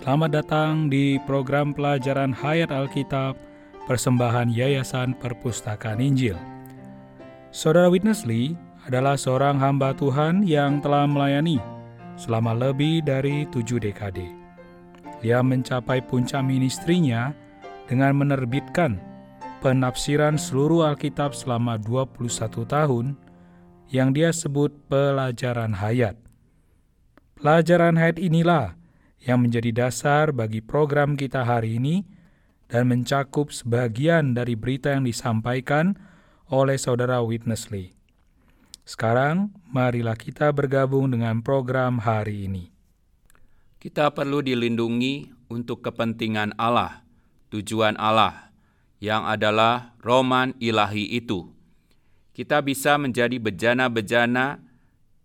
Selamat datang di program pelajaran Hayat Alkitab persembahan Yayasan Perpustakaan Injil. Saudara Witness Lee adalah seorang hamba Tuhan yang telah melayani selama lebih dari tujuh dekade. Dia mencapai puncak ministrinya dengan menerbitkan penafsiran seluruh Alkitab selama 21 tahun yang dia sebut pelajaran hayat. Pelajaran hayat inilah yang menjadi dasar bagi program kita hari ini dan mencakup sebagian dari berita yang disampaikan oleh saudara Witness Lee. Sekarang, marilah kita bergabung dengan program hari ini. Kita perlu dilindungi untuk kepentingan Allah, tujuan Allah, yang adalah roman ilahi itu. Kita bisa menjadi bejana-bejana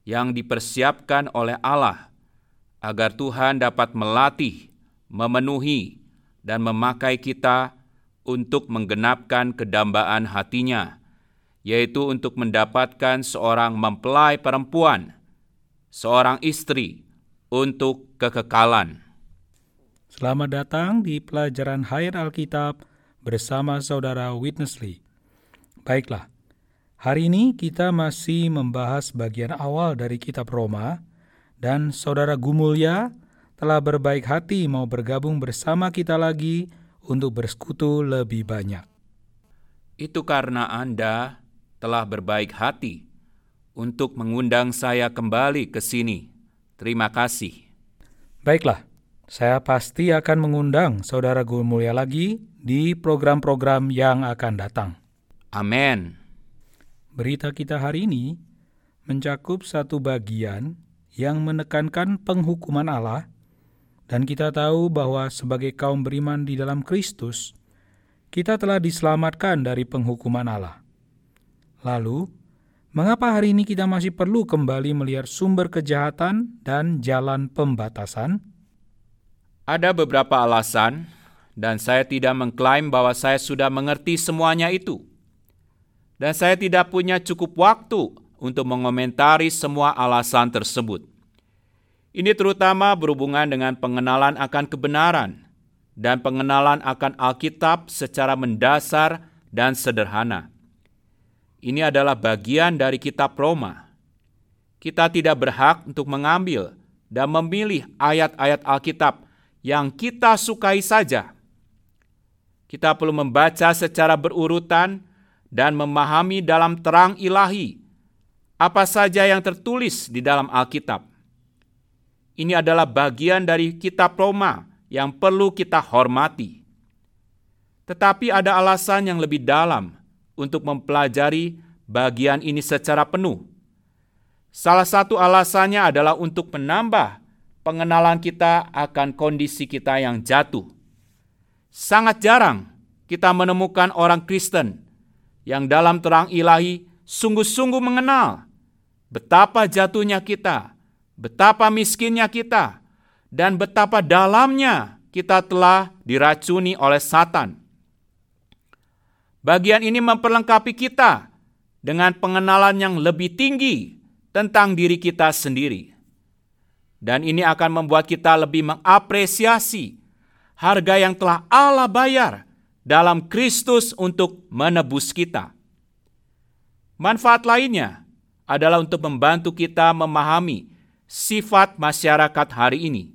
yang dipersiapkan oleh Allah agar Tuhan dapat melatih, memenuhi, dan memakai kita untuk menggenapkan kedambaan hatinya, yaitu untuk mendapatkan seorang mempelai perempuan, seorang istri untuk kekekalan. Selamat datang di pelajaran Hayat Alkitab bersama saudara Witness Lee. Baiklah, hari ini kita masih membahas bagian awal dari kitab Roma, dan saudara Gumulya telah berbaik hati mau bergabung bersama kita lagi untuk bersekutu lebih banyak. Itu karena Anda telah berbaik hati untuk mengundang saya kembali ke sini. Terima kasih. Baiklah, saya pasti akan mengundang saudara Gumulya lagi di program-program yang akan datang. Amin. Berita kita hari ini mencakup satu bagian yang menekankan penghukuman Allah, dan kita tahu bahwa sebagai kaum beriman di dalam Kristus, kita telah diselamatkan dari penghukuman Allah. Lalu, mengapa hari ini kita masih perlu kembali melihat sumber kejahatan dan jalan pembatasan? Ada beberapa alasan, dan saya tidak mengklaim bahwa saya sudah mengerti semuanya itu. Dan saya tidak punya cukup waktu untuk mengomentari semua alasan tersebut. Ini terutama berhubungan dengan pengenalan akan kebenaran dan pengenalan akan Alkitab secara mendasar dan sederhana. Ini adalah bagian dari kitab Roma. Kita tidak berhak untuk mengambil dan memilih ayat-ayat Alkitab yang kita sukai saja. Kita perlu membaca secara berurutan dan memahami dalam terang ilahi apa saja yang tertulis di dalam Alkitab. Ini adalah bagian dari kitab Roma yang perlu kita hormati. Tetapi ada alasan yang lebih dalam untuk mempelajari bagian ini secara penuh. Salah satu alasannya adalah untuk menambah pengenalan kita akan kondisi kita yang jatuh. Sangat jarang kita menemukan orang Kristen yang dalam terang ilahi sungguh-sungguh mengenal betapa jatuhnya kita, betapa miskinnya kita, dan betapa dalamnya kita telah diracuni oleh Satan. Bagian ini memperlengkapi kita dengan pengenalan yang lebih tinggi tentang diri kita sendiri. Dan ini akan membuat kita lebih mengapresiasi harga yang telah Allah bayar dalam Kristus untuk menebus kita. Manfaat lainnya adalah untuk membantu kita memahami sifat masyarakat hari ini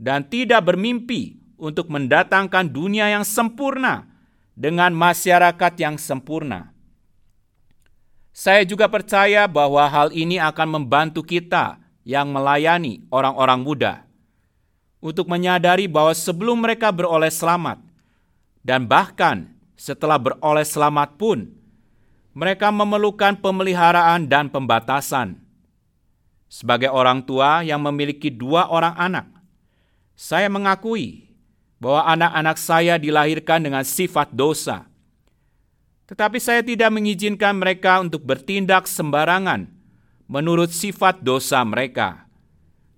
dan tidak bermimpi untuk mendatangkan dunia yang sempurna dengan masyarakat yang sempurna. Saya juga percaya bahwa hal ini akan membantu kita yang melayani orang-orang muda untuk menyadari bahwa sebelum mereka beroleh selamat dan bahkan setelah beroleh selamat pun mereka memerlukan pemeliharaan dan pembatasan sebagai orang tua yang memiliki dua orang anak, saya mengakui bahwa anak-anak saya dilahirkan dengan sifat dosa. Tetapi saya tidak mengizinkan mereka untuk bertindak sembarangan menurut sifat dosa mereka.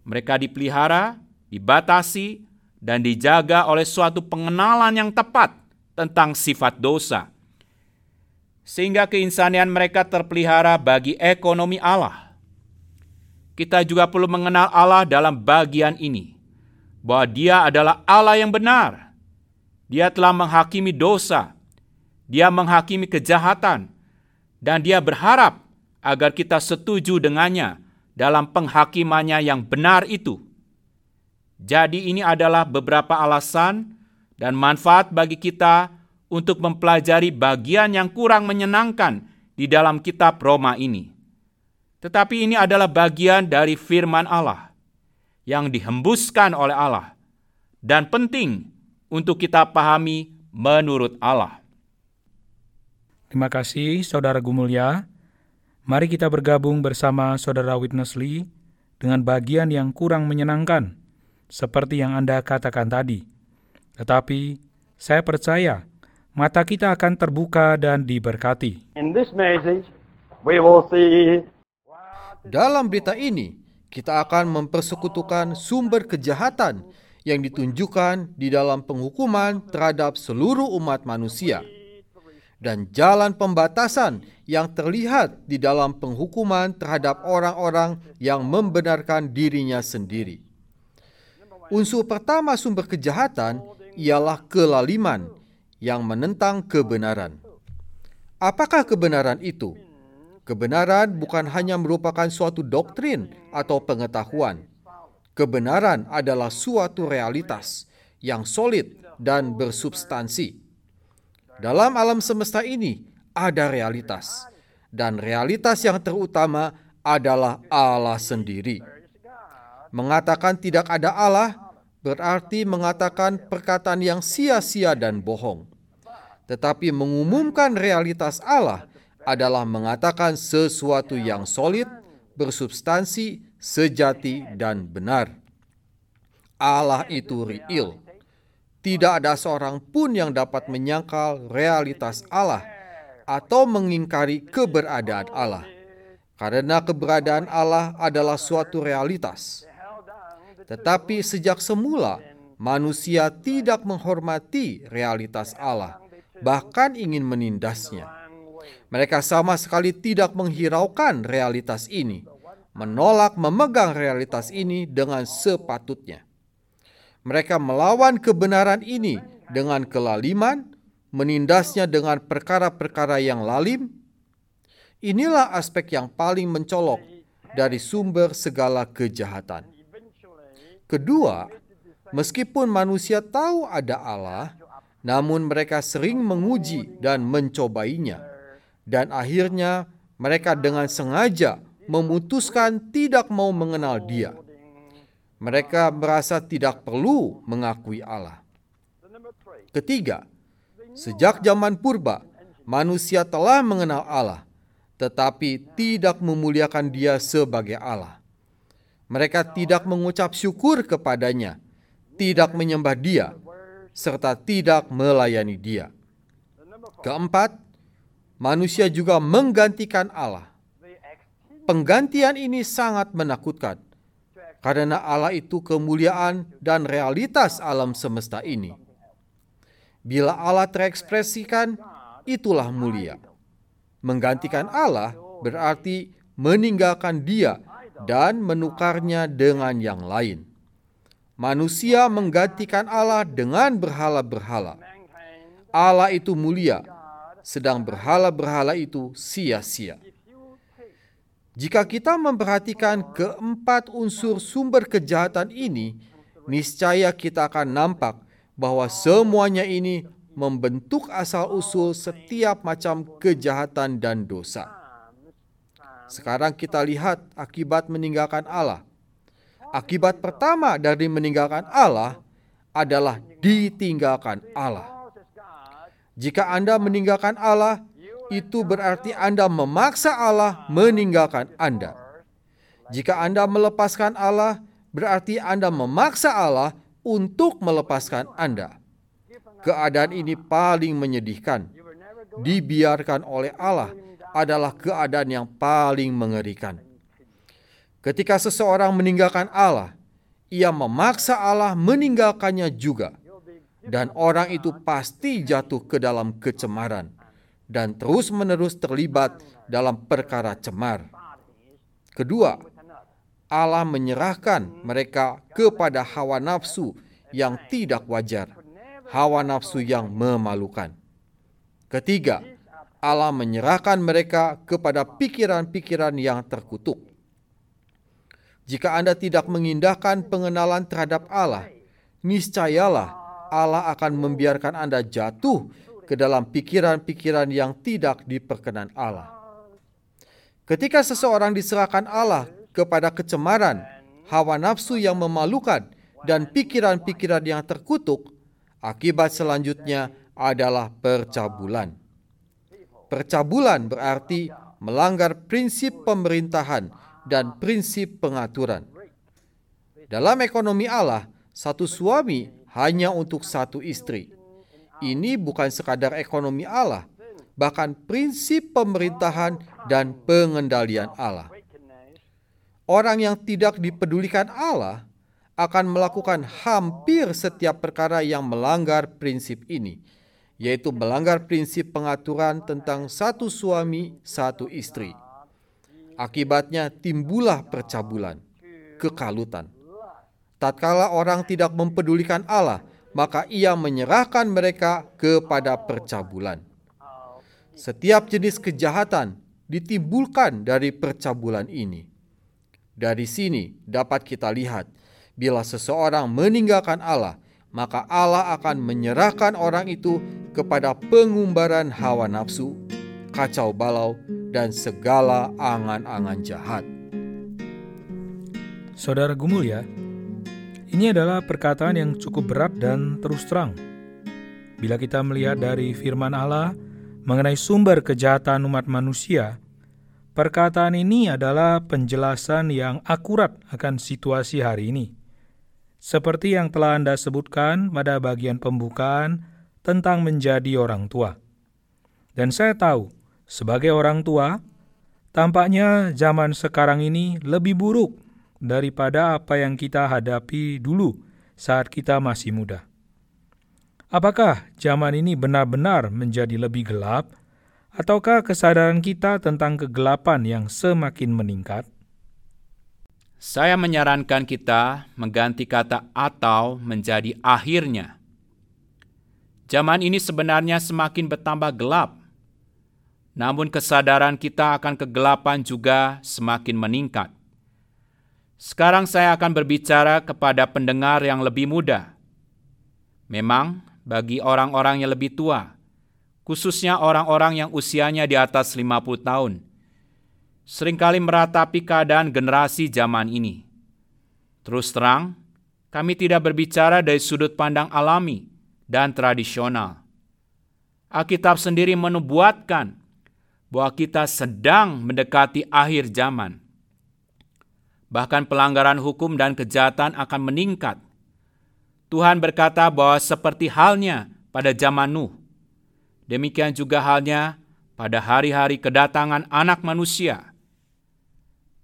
Mereka dipelihara, dibatasi, dan dijaga oleh suatu pengenalan yang tepat tentang sifat dosa. Sehingga keinsanian mereka terpelihara bagi ekonomi Allah kita juga perlu mengenal Allah dalam bagian ini, bahwa Dia adalah Allah yang benar. Dia telah menghakimi dosa, Dia menghakimi kejahatan, dan Dia berharap agar kita setuju dengannya dalam penghakimannya yang benar itu. Jadi, ini adalah beberapa alasan dan manfaat bagi kita untuk mempelajari bagian yang kurang menyenangkan di dalam kitab Roma ini. Tetapi ini adalah bagian dari firman Allah yang dihembuskan oleh Allah dan penting untuk kita pahami menurut Allah. Terima kasih Saudara Gumulya. Mari kita bergabung bersama Saudara Witness Lee dengan bagian yang kurang menyenangkan, seperti yang Anda katakan tadi. Tetapi saya percaya mata kita akan terbuka dan diberkati. In this message, we will see Dalam berita ini, kita akan mempersekutukan sumber kejahatan yang ditunjukkan di dalam penghukuman terhadap seluruh umat manusia dan jalan pembatasan yang terlihat di dalam penghukuman terhadap orang-orang yang membenarkan dirinya sendiri. Unsur pertama sumber kejahatan ialah kelaliman yang menentang kebenaran. Apakah kebenaran itu? Kebenaran bukan hanya merupakan suatu doktrin atau pengetahuan. Kebenaran adalah suatu realitas yang solid dan bersubstansi. Dalam alam semesta ini ada realitas, dan realitas yang terutama adalah Allah sendiri. Mengatakan tidak ada Allah berarti mengatakan perkataan yang sia-sia dan bohong. Tetapi mengumumkan realitas Allah adalah mengatakan sesuatu yang solid, bersubstansi, sejati, dan benar. Allah itu real. Tidak ada seorang pun yang dapat menyangkal realitas Allah atau mengingkari keberadaan Allah. Karena keberadaan Allah adalah suatu realitas. Tetapi sejak semula, manusia tidak menghormati realitas Allah, bahkan ingin menindasnya. Mereka sama sekali tidak menghiraukan realitas ini, menolak memegang realitas ini dengan sepatutnya. Mereka melawan kebenaran ini dengan kelaliman, menindasnya dengan perkara-perkara yang lalim. Inilah aspek yang paling mencolok dari sumber segala kejahatan. Kedua, meskipun manusia tahu ada Allah, namun mereka sering menguji dan mencobainya dan akhirnya mereka dengan sengaja memutuskan tidak mau mengenal Dia. Mereka merasa tidak perlu mengakui Allah. Ketiga, sejak zaman purba, manusia telah mengenal Allah, tetapi tidak memuliakan Dia sebagai Allah. Mereka tidak mengucap syukur kepadanya, tidak menyembah Dia, serta tidak melayani Dia. Keempat, manusia juga menggantikan Allah. Penggantian ini sangat menakutkan, karena Allah itu kemuliaan dan realitas alam semesta ini. Bila Allah terekspresikan, itulah mulia. Menggantikan Allah berarti meninggalkan Dia dan menukarnya dengan yang lain. Manusia menggantikan Allah dengan berhala-berhala. Allah itu mulia sedang berhala-berhala itu sia-sia. Jika kita memperhatikan keempat unsur sumber kejahatan ini, niscaya kita akan nampak bahwa semuanya ini membentuk asal-usul setiap macam kejahatan dan dosa. Sekarang kita lihat akibat meninggalkan Allah. Akibat pertama dari meninggalkan Allah adalah ditinggalkan Allah. Jika Anda meninggalkan Allah, itu berarti Anda memaksa Allah meninggalkan Anda. Jika Anda melepaskan Allah, berarti Anda memaksa Allah untuk melepaskan Anda. Keadaan ini paling menyedihkan. Dibiarkan oleh Allah adalah keadaan yang paling mengerikan. Ketika seseorang meninggalkan Allah, ia memaksa Allah meninggalkannya juga dan orang itu pasti jatuh ke dalam kecemaran dan terus-menerus terlibat dalam perkara cemar. Kedua, Allah menyerahkan mereka kepada hawa nafsu yang tidak wajar, hawa nafsu yang memalukan. Ketiga, Allah menyerahkan mereka kepada pikiran-pikiran yang terkutuk. Jika Anda tidak mengindahkan pengenalan terhadap Allah, niscayalah Allah akan membiarkan Anda jatuh ke dalam pikiran-pikiran yang tidak diperkenan Allah. Ketika seseorang diserahkan Allah kepada kecemaran, hawa nafsu yang memalukan, dan pikiran-pikiran yang terkutuk, akibat selanjutnya adalah percabulan. Percabulan berarti melanggar prinsip pemerintahan dan prinsip pengaturan. Dalam ekonomi Allah, satu suami hanya untuk satu istri. Ini bukan sekadar ekonomi Allah, bahkan prinsip pemerintahan dan pengendalian Allah. Orang yang tidak dipedulikan Allah akan melakukan hampir setiap perkara yang melanggar prinsip ini, yaitu melanggar prinsip pengaturan tentang satu suami, satu istri. Akibatnya timbullah percabulan, kekalutan. Tatkala orang tidak mempedulikan Allah, maka ia menyerahkan mereka kepada percabulan. Setiap jenis kejahatan ditimbulkan dari percabulan ini. Dari sini dapat kita lihat, bila seseorang meninggalkan Allah, maka Allah akan menyerahkan orang itu kepada pengumbaran hawa nafsu, kacau balau, dan segala angan-angan jahat. Saudara Gumul ya, ini adalah perkataan yang cukup berat dan terus terang. Bila kita melihat dari firman Allah mengenai sumber kejahatan umat manusia, Perkataan ini adalah penjelasan yang akurat akan situasi hari ini. Seperti yang telah Anda sebutkan pada bagian pembukaan tentang menjadi orang tua. Dan saya tahu, sebagai orang tua, tampaknya zaman sekarang ini lebih buruk daripada apa yang kita hadapi dulu saat kita masih muda. Apakah zaman ini benar-benar menjadi lebih gelap? Ataukah kesadaran kita tentang kegelapan yang semakin meningkat? Saya menyarankan kita mengganti kata "atau" menjadi "akhirnya". Zaman ini sebenarnya semakin bertambah gelap, namun kesadaran kita akan kegelapan juga semakin meningkat. Sekarang saya akan berbicara kepada pendengar yang lebih muda. Memang, bagi orang-orang yang lebih tua, khususnya orang-orang yang usianya di atas 50 tahun, sering kali meratapi keadaan generasi zaman ini. Terus terang, kami tidak berbicara dari sudut pandang alami dan tradisional. Alkitab sendiri menubuatkan bahwa kita sedang mendekati akhir zaman. Bahkan pelanggaran hukum dan kejahatan akan meningkat. Tuhan berkata bahwa seperti halnya pada zaman Nuh, Demikian juga halnya pada hari-hari kedatangan Anak Manusia.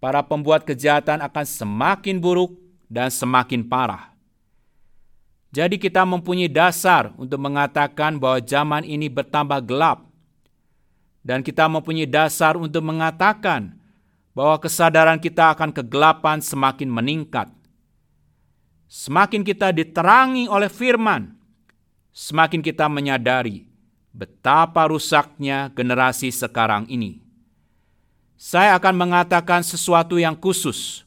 Para pembuat kejahatan akan semakin buruk dan semakin parah. Jadi, kita mempunyai dasar untuk mengatakan bahwa zaman ini bertambah gelap, dan kita mempunyai dasar untuk mengatakan bahwa kesadaran kita akan kegelapan semakin meningkat. Semakin kita diterangi oleh firman, semakin kita menyadari betapa rusaknya generasi sekarang ini. Saya akan mengatakan sesuatu yang khusus.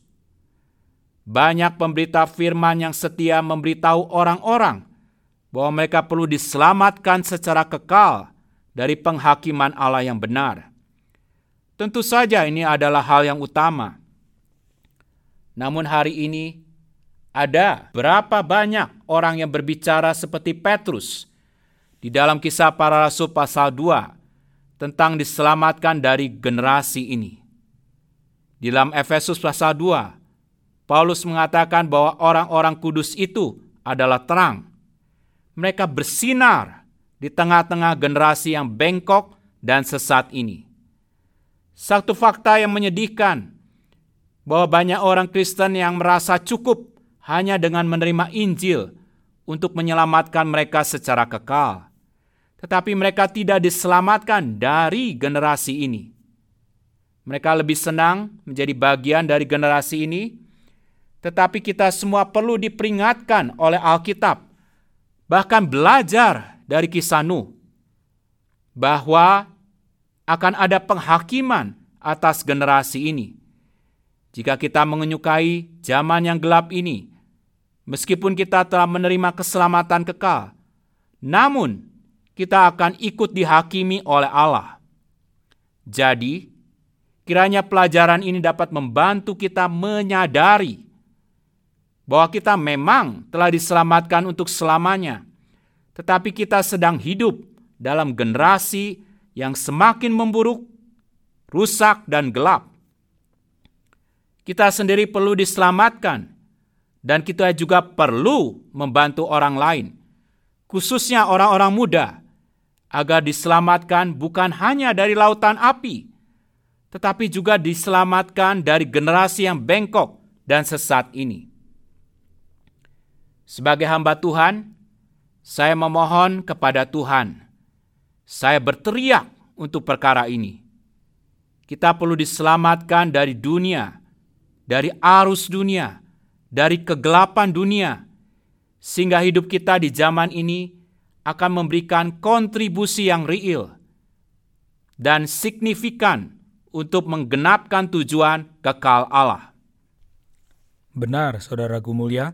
Banyak pemberita firman yang setia memberitahu orang-orang bahwa mereka perlu diselamatkan secara kekal dari penghakiman Allah yang benar. Tentu saja ini adalah hal yang utama. Namun hari ini ada berapa banyak orang yang berbicara seperti Petrus di dalam kisah para rasul pasal 2 tentang diselamatkan dari generasi ini. Di dalam Efesus pasal 2, Paulus mengatakan bahwa orang-orang kudus itu adalah terang. Mereka bersinar di tengah-tengah generasi yang bengkok dan sesat ini. Satu fakta yang menyedihkan bahwa banyak orang Kristen yang merasa cukup hanya dengan menerima Injil untuk menyelamatkan mereka secara kekal tetapi mereka tidak diselamatkan dari generasi ini. Mereka lebih senang menjadi bagian dari generasi ini tetapi kita semua perlu diperingatkan oleh Alkitab, bahkan belajar dari kisah Nuh, bahwa akan ada penghakiman atas generasi ini. Jika kita menyukai zaman yang gelap ini, meskipun kita telah menerima keselamatan kekal, namun kita akan ikut dihakimi oleh Allah. Jadi, kiranya pelajaran ini dapat membantu kita menyadari bahwa kita memang telah diselamatkan untuk selamanya, tetapi kita sedang hidup dalam generasi yang semakin memburuk, rusak, dan gelap. Kita sendiri perlu diselamatkan, dan kita juga perlu membantu orang lain, khususnya orang-orang muda, agar diselamatkan bukan hanya dari lautan api, tetapi juga diselamatkan dari generasi yang bengkok dan sesat ini. Sebagai hamba Tuhan, saya memohon kepada Tuhan. Saya berteriak untuk perkara ini. Kita perlu diselamatkan dari dunia, dari arus dunia, dari kegelapan dunia, sehingga hidup kita di zaman ini akan memberikan kontribusi yang real dan signifikan untuk menggenapkan tujuan kekal Allah. Benar, saudara Gumulia.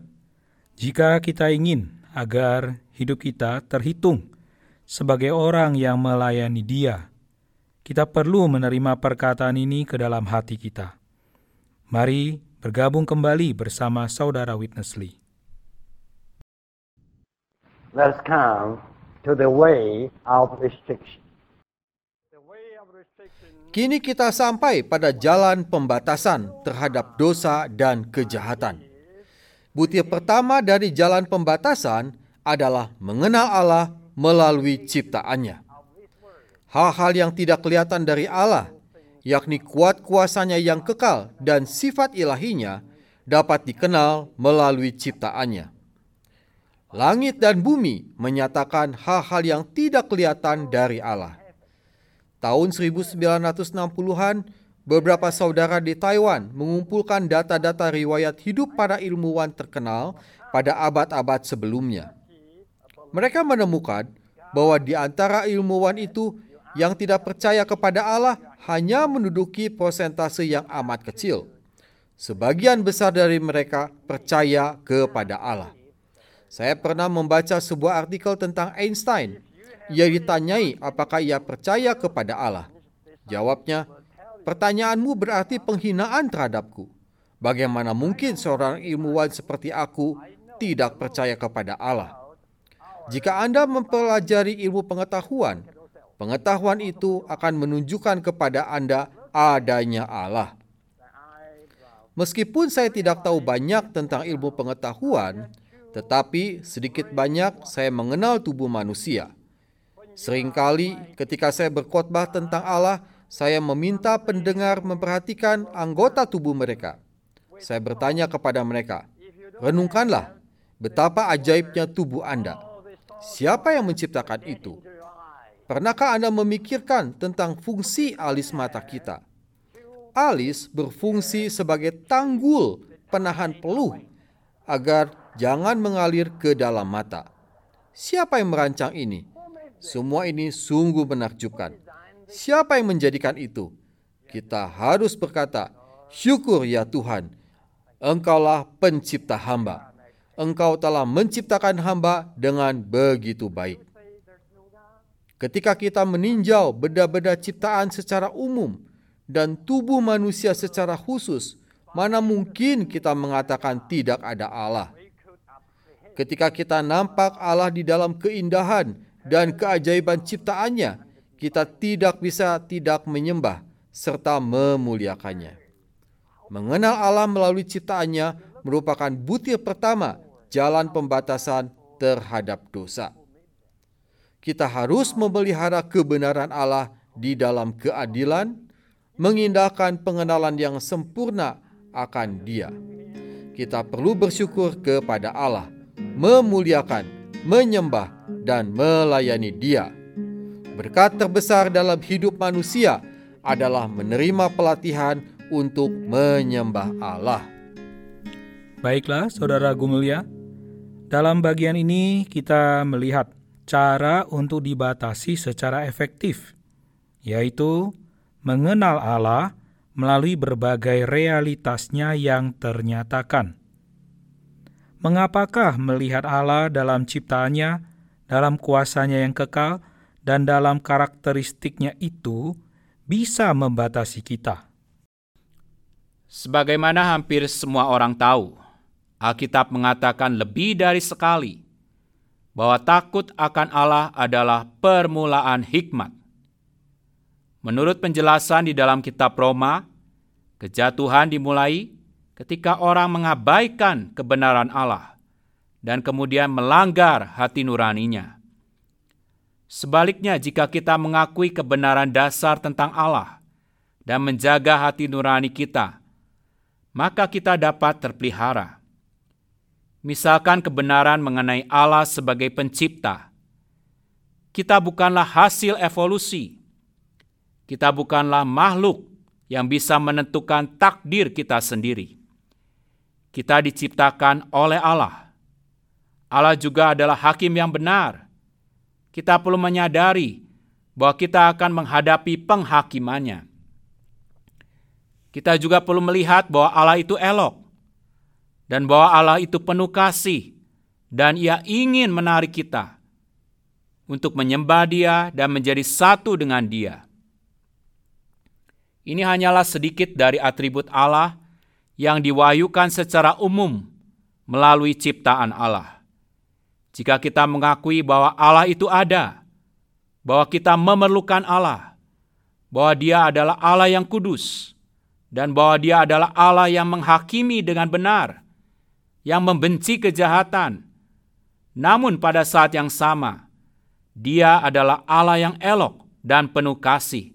Jika kita ingin agar hidup kita terhitung sebagai orang yang melayani Dia, kita perlu menerima perkataan ini ke dalam hati kita. Mari bergabung kembali bersama saudara Witness Lee. Let's come to the way of restriction. The way of restriction Kini kita sampai pada jalan pembatasan terhadap dosa dan kejahatan. Butir pertama dari jalan pembatasan adalah mengenal Allah melalui ciptaannya. Hal-hal yang tidak kelihatan dari Allah, yakni kuat kuasanya yang kekal dan sifat ilahinya, dapat dikenal melalui ciptaannya. Langit dan bumi menyatakan hal-hal yang tidak kelihatan dari Allah. Tahun 1960-an, beberapa saudara di Taiwan mengumpulkan data-data riwayat hidup para ilmuwan terkenal pada abad-abad sebelumnya. Mereka menemukan bahwa di antara ilmuwan itu yang tidak percaya kepada Allah hanya menduduki persentase yang amat kecil. Sebagian besar dari mereka percaya kepada Allah. Saya pernah membaca sebuah artikel tentang Einstein. Ia ditanyai apakah ia percaya kepada Allah. Jawabnya, pertanyaanmu berarti penghinaan terhadapku. Bagaimana mungkin seorang ilmuwan seperti aku tidak percaya kepada Allah? Jika Anda mempelajari ilmu pengetahuan, pengetahuan itu akan menunjukkan kepada Anda adanya Allah. Meskipun saya tidak tahu banyak tentang ilmu pengetahuan, tetapi sedikit banyak saya mengenal tubuh manusia. Seringkali ketika saya berkhotbah tentang Allah, saya meminta pendengar memperhatikan anggota tubuh mereka. Saya bertanya kepada mereka, renungkanlah betapa ajaibnya tubuh Anda. Siapa yang menciptakan itu? Pernahkah Anda memikirkan tentang fungsi alis mata kita? Alis berfungsi sebagai tanggul penahan peluh agar jangan mengalir ke dalam mata. Siapa yang merancang ini? Semua ini sungguh menakjubkan. Siapa yang menjadikan itu? Kita harus berkata, "Syukur ya Tuhan, Engkaulah pencipta hamba. Engkau telah menciptakan hamba dengan begitu baik." Ketika kita meninjau benda-benda ciptaan secara umum dan tubuh manusia secara khusus, mana mungkin kita mengatakan tidak ada Allah? Ketika kita nampak Allah di dalam keindahan dan keajaiban ciptaannya, kita tidak bisa tidak menyembah serta memuliakannya. Mengenal Allah melalui ciptaannya merupakan butir pertama jalan pembatasan terhadap dosa. Kita harus memelihara kebenaran Allah di dalam keadilan, mengindahkan pengenalan yang sempurna akan Dia. Kita perlu bersyukur kepada Allah, memuliakan, menyembah, dan melayani Dia. Berkat terbesar dalam hidup manusia adalah menerima pelatihan untuk menyembah Allah. Baiklah, Saudara Gumulia, dalam bagian ini kita melihat cara untuk dibatasi secara efektif, yaitu mengenal Allah melalui berbagai realitasnya yang ternyatakan. Mengapakah melihat Allah dalam ciptaannya, dalam kuasanya yang kekal, dan dalam karakteristiknya itu bisa membatasi kita? Sebagaimana hampir semua orang tahu, Alkitab mengatakan lebih dari sekali bahwa takut akan Allah adalah permulaan hikmat. Menurut penjelasan di dalam kitab Roma, kejatuhan dimulai ketika orang mengabaikan kebenaran Allah dan kemudian melanggar hati nuraninya. Sebaliknya, jika kita mengakui kebenaran dasar tentang Allah dan menjaga hati nurani kita, maka kita dapat terpelihara misalkan kebenaran mengenai Allah sebagai pencipta. Kita bukanlah hasil evolusi. Kita bukanlah makhluk yang bisa menentukan takdir kita sendiri. Kita diciptakan oleh Allah. Allah juga adalah hakim yang benar. Kita perlu menyadari bahwa kita akan menghadapi penghakimannya. Kita juga perlu melihat bahwa Allah itu elok dan bahwa Allah itu penuh kasih dan ia ingin menarik kita untuk menyembah dia dan menjadi satu dengan dia. Ini hanyalah sedikit dari atribut Allah yang diwahyukan secara umum melalui ciptaan Allah. Jika kita mengakui bahwa Allah itu ada, bahwa kita memerlukan Allah, bahwa Dia adalah Allah yang kudus, dan bahwa Dia adalah Allah yang menghakimi dengan benar, yang membenci kejahatan. Namun pada saat yang sama, dia adalah Allah yang elok dan penuh kasih.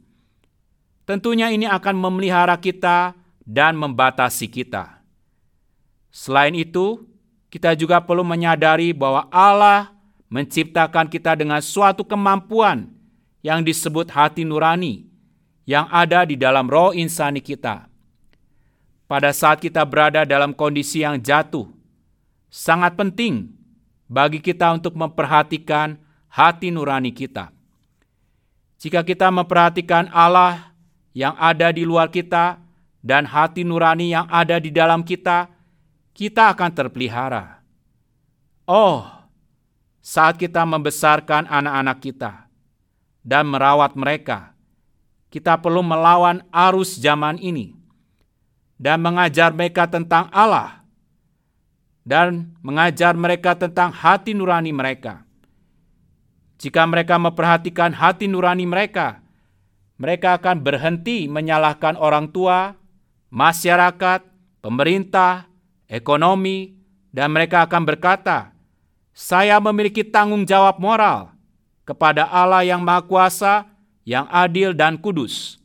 Tentunya ini akan memelihara kita dan membatasi kita. Selain itu, kita juga perlu menyadari bahwa Allah menciptakan kita dengan suatu kemampuan yang disebut hati nurani yang ada di dalam roh insani kita. Pada saat kita berada dalam kondisi yang jatuh, sangat penting bagi kita untuk memperhatikan hati nurani kita. Jika kita memperhatikan Allah yang ada di luar kita dan hati nurani yang ada di dalam kita, kita akan terpelihara. Oh, saat kita membesarkan anak-anak kita dan merawat mereka, kita perlu melawan arus zaman ini dan mengajar mereka tentang Allah dan mengajar mereka tentang hati nurani mereka. Jika mereka memperhatikan hati nurani mereka, mereka akan berhenti menyalahkan orang tua, masyarakat, pemerintah, ekonomi, dan mereka akan berkata, "Saya memiliki tanggung jawab moral kepada Allah yang Maha Kuasa, yang adil dan kudus."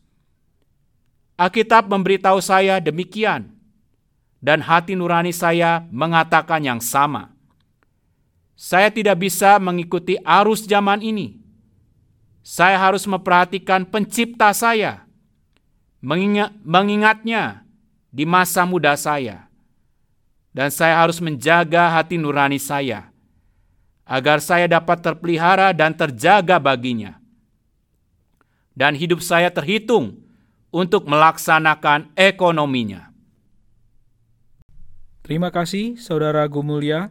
Alkitab memberitahu saya demikian dan hati nurani saya mengatakan yang sama. Saya tidak bisa mengikuti arus zaman ini. Saya harus memperhatikan pencipta saya, mengingat, mengingatnya di masa muda saya. Dan saya harus menjaga hati nurani saya, agar saya dapat terpelihara dan terjaga baginya. Dan hidup saya terhitung untuk melaksanakan ekonominya. Terima kasih Saudara Gumulya.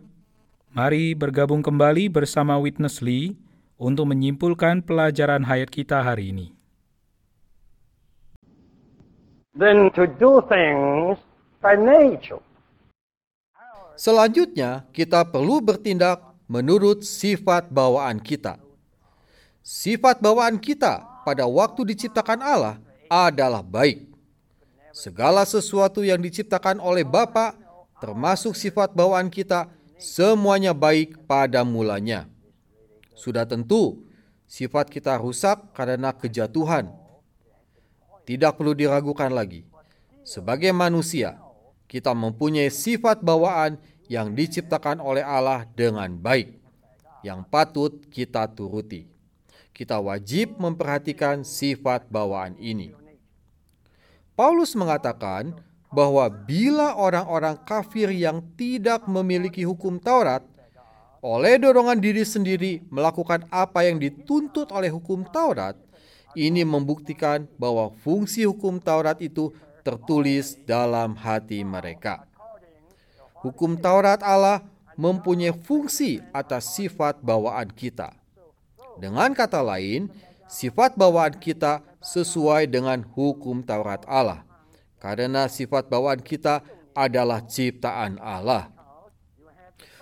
Mari bergabung kembali bersama Witness Lee untuk menyimpulkan pelajaran hayat kita hari ini. Then to do things by nature. Selanjutnya, kita perlu bertindak menurut sifat bawaan kita. Sifat bawaan kita pada waktu diciptakan Allah adalah baik. Segala sesuatu yang diciptakan oleh Bapa termasuk sifat bawaan kita, semuanya baik pada mulanya. Sudah tentu, sifat kita rusak karena kejatuhan. Tidak perlu diragukan lagi. Sebagai manusia, kita mempunyai sifat bawaan yang diciptakan oleh Allah dengan baik, yang patut kita turuti. Kita wajib memperhatikan sifat bawaan ini. Paulus mengatakan bahwa bila orang-orang kafir yang tidak memiliki hukum Taurat oleh dorongan diri sendiri melakukan apa yang dituntut oleh hukum Taurat, ini membuktikan bahwa fungsi hukum Taurat itu tertulis dalam hati mereka. Hukum Taurat Allah mempunyai fungsi atas sifat bawaan kita. Dengan kata lain, sifat bawaan kita sesuai dengan hukum Taurat Allah, karena sifat bawaan kita adalah ciptaan Allah.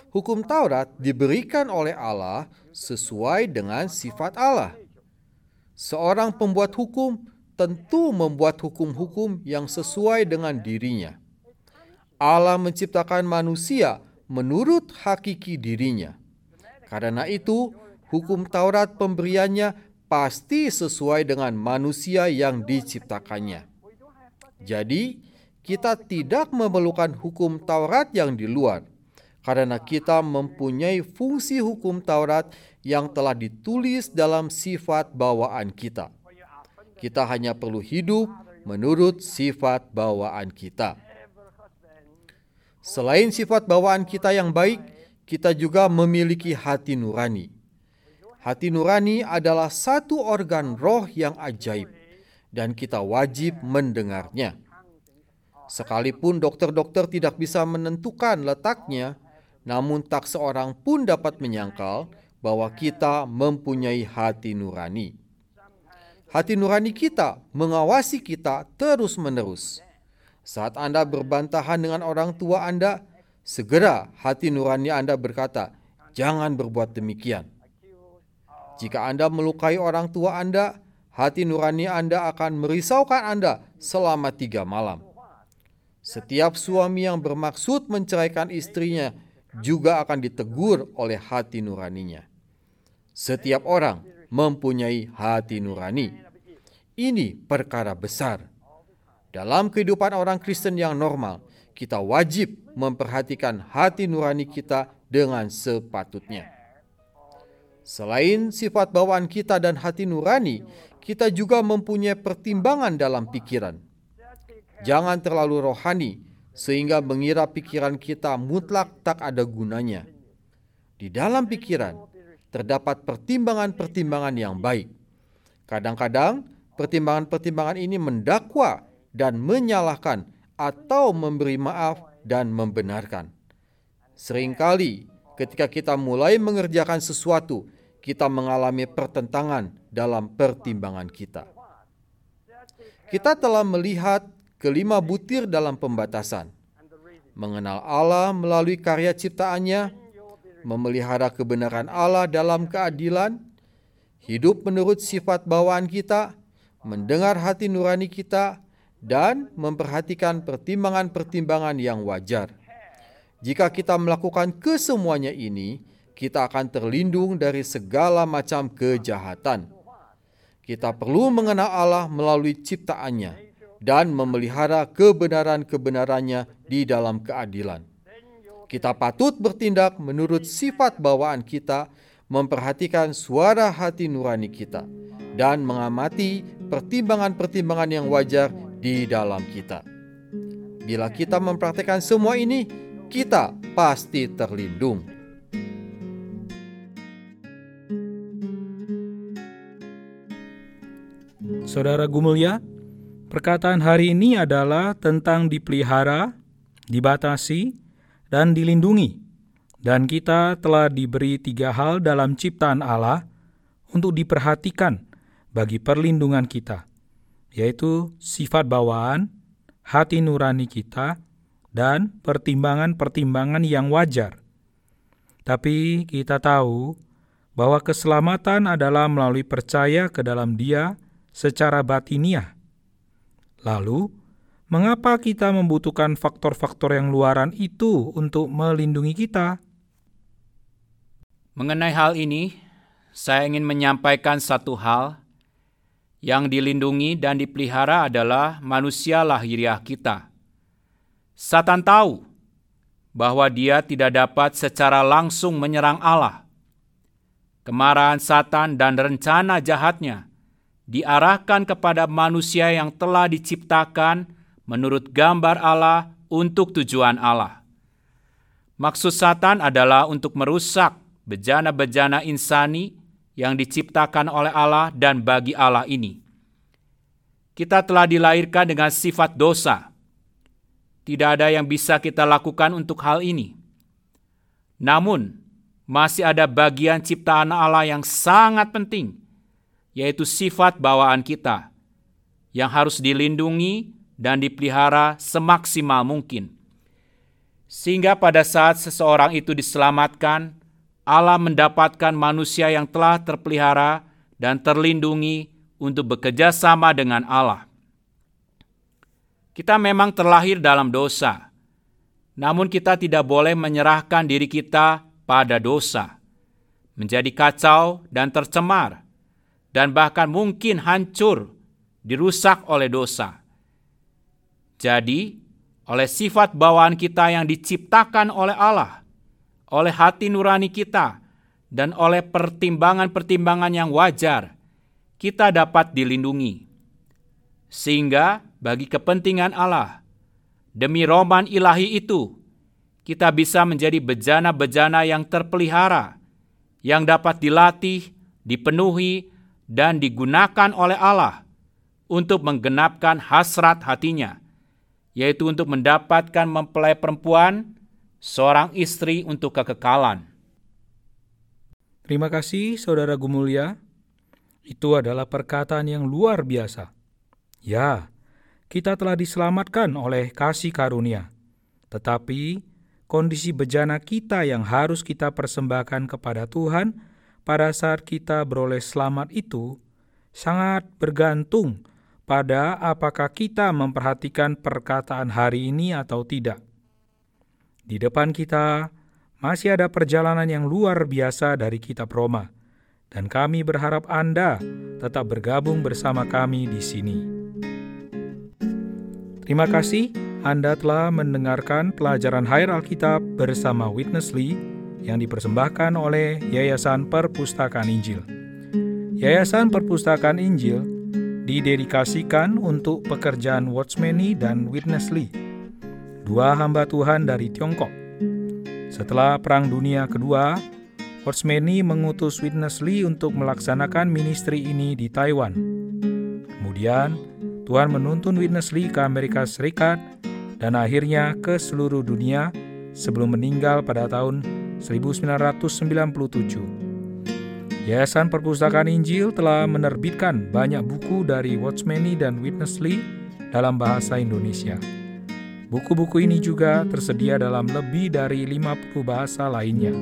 Hukum Taurat diberikan oleh Allah sesuai dengan sifat Allah. Seorang pembuat hukum tentu membuat hukum-hukum yang sesuai dengan dirinya. Allah menciptakan manusia menurut hakiki dirinya. Karena itu, hukum Taurat pemberiannya pasti sesuai dengan manusia yang diciptakannya. Jadi, kita tidak memerlukan hukum Taurat yang di luar, karena kita mempunyai fungsi hukum Taurat yang telah ditulis dalam sifat bawaan kita. Kita hanya perlu hidup menurut sifat bawaan kita. Selain sifat bawaan kita yang baik, kita juga memiliki hati nurani. Hati nurani adalah satu organ roh yang ajaib, dan kita wajib mendengarnya. Sekalipun dokter-dokter tidak bisa menentukan letaknya, namun tak seorang pun dapat menyangkal bahwa kita mempunyai hati nurani. Hati nurani kita mengawasi kita terus-menerus. Saat Anda berbantahan dengan orang tua Anda, segera hati nurani Anda berkata, "Jangan berbuat demikian." Jika Anda melukai orang tua Anda, hati nurani Anda akan merisaukan Anda selama tiga malam. Setiap suami yang bermaksud menceraikan istrinya juga akan ditegur oleh hati nuraninya. Setiap orang mempunyai hati nurani. Ini perkara besar dalam kehidupan orang Kristen yang normal, kita wajib memperhatikan hati nurani kita dengan sepatutnya. Selain sifat bawaan kita dan hati nurani, kita juga mempunyai pertimbangan dalam pikiran. Jangan terlalu rohani sehingga mengira pikiran kita mutlak tak ada gunanya. Di dalam pikiran terdapat pertimbangan-pertimbangan yang baik. Kadang-kadang pertimbangan-pertimbangan ini mendakwa dan menyalahkan atau memberi maaf dan membenarkan. Seringkali ketika kita mulai mengerjakan sesuatu, kita mengalami pertentangan dalam pertimbangan kita. Kita telah melihat kelima butir dalam pembatasan. Mengenal Allah melalui karya ciptaannya, memelihara kebenaran Allah dalam keadilan, hidup menurut sifat bawaan kita, mendengar hati nurani kita, dan memperhatikan pertimbangan-pertimbangan yang wajar. Jika kita melakukan kesemuanya ini, kita akan terlindung dari segala macam kejahatan. Kita perlu mengenal Allah melalui ciptaannya dan memelihara kebenaran-kebenarannya di dalam keadilan. Kita patut bertindak menurut sifat bawaan kita, memperhatikan suara hati nurani kita, dan mengamati pertimbangan-pertimbangan yang wajar di dalam kita. Bila kita mempraktekkan semua ini, kita pasti terlindung. Saudara Gumulya, perkataan hari ini adalah tentang dipelihara, dibatasi, dan dilindungi. Dan kita telah diberi tiga hal dalam ciptaan Allah untuk diperhatikan bagi perlindungan kita yaitu sifat bawaan, hati nurani kita, dan pertimbangan-pertimbangan yang wajar. Tapi kita tahu bahwa keselamatan adalah melalui percaya ke dalam Dia secara batiniah. Lalu, mengapa kita membutuhkan faktor-faktor yang luaran itu untuk melindungi kita? Mengenai hal ini, saya ingin menyampaikan satu hal yang dilindungi dan dipelihara adalah manusia lahiriah kita. Satan tahu bahwa dia tidak dapat secara langsung menyerang Allah. Kemarahan Satan dan rencana jahatnya diarahkan kepada manusia yang telah diciptakan menurut gambar Allah untuk tujuan Allah. Maksud Satan adalah untuk merusak bejana-bejana insani yang diciptakan oleh Allah dan bagi Allah ini. Kita telah dilahirkan dengan sifat dosa. Tidak ada yang bisa kita lakukan untuk hal ini. Namun, masih ada bagian ciptaan Allah yang sangat penting, yaitu sifat bawaan kita, yang harus dilindungi dan dipelihara semaksimal mungkin. Sehingga pada saat seseorang itu diselamatkan, Allah mendapatkan manusia yang telah terpelihara dan terlindungi untuk bekerja sama dengan Allah. Kita memang terlahir dalam dosa, namun kita tidak boleh menyerahkan diri kita pada dosa, menjadi kacau dan tercemar, dan bahkan mungkin hancur, dirusak oleh dosa. Jadi, oleh sifat bawaan kita yang diciptakan oleh Allah, oleh hati nurani kita, dan oleh pertimbangan-pertimbangan yang wajar, kita dapat dilindungi. Sehingga bagi kepentingan Allah, demi roman ilahi itu, kita bisa menjadi bejana-bejana yang terpelihara, yang dapat dilatih, dipenuhi, dan digunakan oleh Allah untuk menggenapkan hasrat hatinya, yaitu untuk mendapatkan mempelai perempuan, seorang istri untuk kekekalan. Terima kasih, Saudara Gumulya. Itu adalah perkataan yang luar biasa. Ya, kita telah diselamatkan oleh kasih karunia, tetapi kondisi bejana kita yang harus kita persembahkan kepada Tuhan pada saat kita beroleh selamat itu sangat bergantung pada apakah kita memperhatikan perkataan hari ini atau tidak. Di depan kita masih ada perjalanan yang luar biasa dari kitab Roma, dan kami berharap Anda tetap bergabung bersama kami di sini. Terima kasih Anda telah mendengarkan pelajaran Hair Alkitab bersama Witness Lee yang dipersembahkan oleh Yayasan Perpustakaan Injil. Yayasan Perpustakaan Injil didedikasikan untuk pekerjaan Watchmeni dan Witness Lee, dua hamba Tuhan dari Tiongkok. Setelah Perang Dunia Kedua, Watchmeni mengutus Witness Lee untuk melaksanakan ministry ini di Taiwan. Kemudian, Tuhan menuntun Witness Lee ke Amerika Serikat dan akhirnya ke seluruh dunia sebelum meninggal pada tahun 1997. Yayasan Perpustakaan Injil telah menerbitkan banyak buku dari Watchmeni dan Witness Lee dalam bahasa Indonesia. Buku-buku ini juga tersedia dalam lebih dari 50 bahasa lainnya.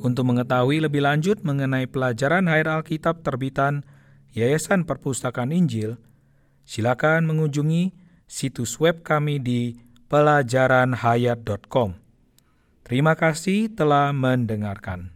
Untuk mengetahui lebih lanjut mengenai pelajaran Hair Alkitab terbitan Yayasan Perpustakaan Injil, silakan mengunjungi situs web kami di pelajaranhayat.com. Terima kasih telah mendengarkan.